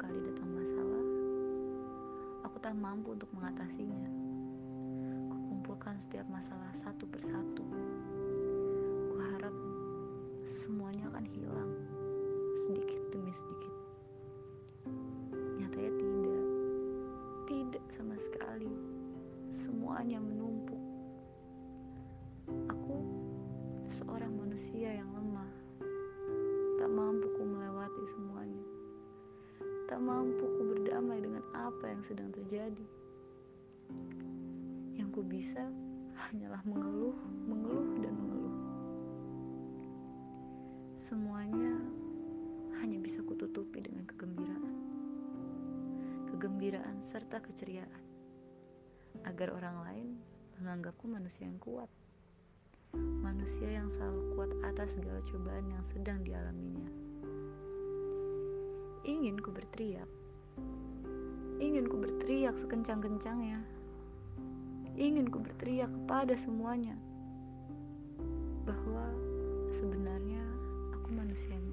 kali datang masalah, aku tak mampu untuk mengatasinya. Kukumpulkan setiap masalah satu persatu. Kuharap semuanya akan hilang sedikit demi sedikit. Nyatanya tidak. Tidak sama sekali. Semuanya menumpuk. Aku seorang manusia yang lemah Tak mampu ku berdamai dengan apa yang sedang terjadi. Yang ku bisa hanyalah mengeluh, mengeluh, dan mengeluh. Semuanya hanya bisa kututupi dengan kegembiraan. Kegembiraan serta keceriaan. Agar orang lain menganggapku manusia yang kuat. Manusia yang selalu kuat atas segala cobaan yang sedang dialaminya. Ingin ku berteriak. Ingin ku berteriak sekencang-kencangnya. Ingin ku berteriak kepada semuanya bahwa sebenarnya aku manusia yang